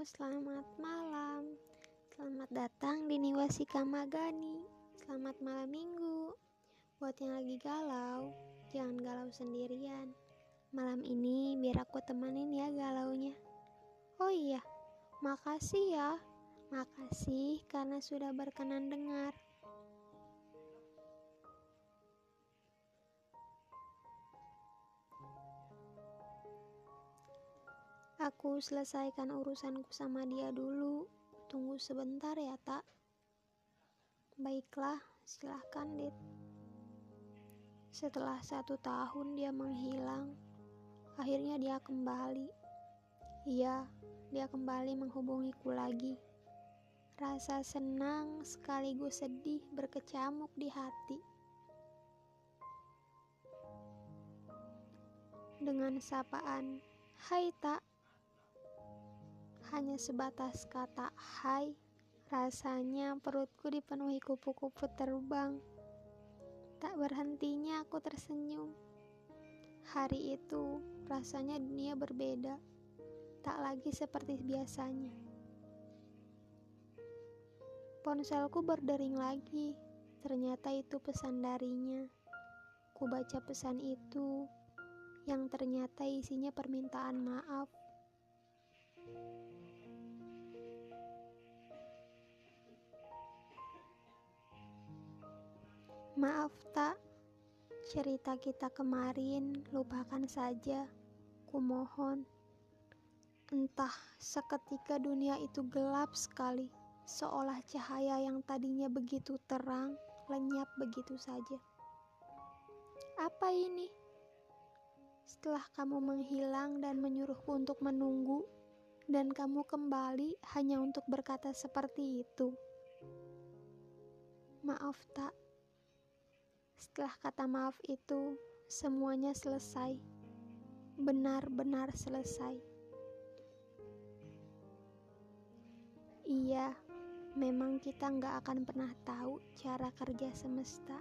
selamat malam. Selamat datang di Niwasika Magani. Selamat malam minggu. Buat yang lagi galau, jangan galau sendirian. Malam ini biar aku temenin ya galaunya. Oh iya, makasih ya. Makasih karena sudah berkenan dengar. Aku selesaikan urusanku sama dia dulu. Tunggu sebentar ya, tak? Baiklah, silahkan, Dit. Setelah satu tahun dia menghilang, akhirnya dia kembali. Iya, dia kembali menghubungiku lagi. Rasa senang sekaligus sedih berkecamuk di hati. Dengan sapaan, "Hai, Tak." Hanya sebatas kata hai, rasanya perutku dipenuhi kupu-kupu terbang. Tak berhentinya aku tersenyum. Hari itu rasanya dunia berbeda, tak lagi seperti biasanya. Ponselku berdering lagi, ternyata itu pesan darinya. Ku baca pesan itu, yang ternyata isinya permintaan maaf. Maaf tak, cerita kita kemarin lupakan saja, kumohon. Entah seketika dunia itu gelap sekali, seolah cahaya yang tadinya begitu terang lenyap begitu saja. Apa ini? Setelah kamu menghilang dan menyuruhku untuk menunggu, dan kamu kembali hanya untuk berkata seperti itu. Maaf, tak. Setelah kata maaf itu, semuanya selesai. Benar-benar selesai. Iya, memang kita nggak akan pernah tahu cara kerja semesta.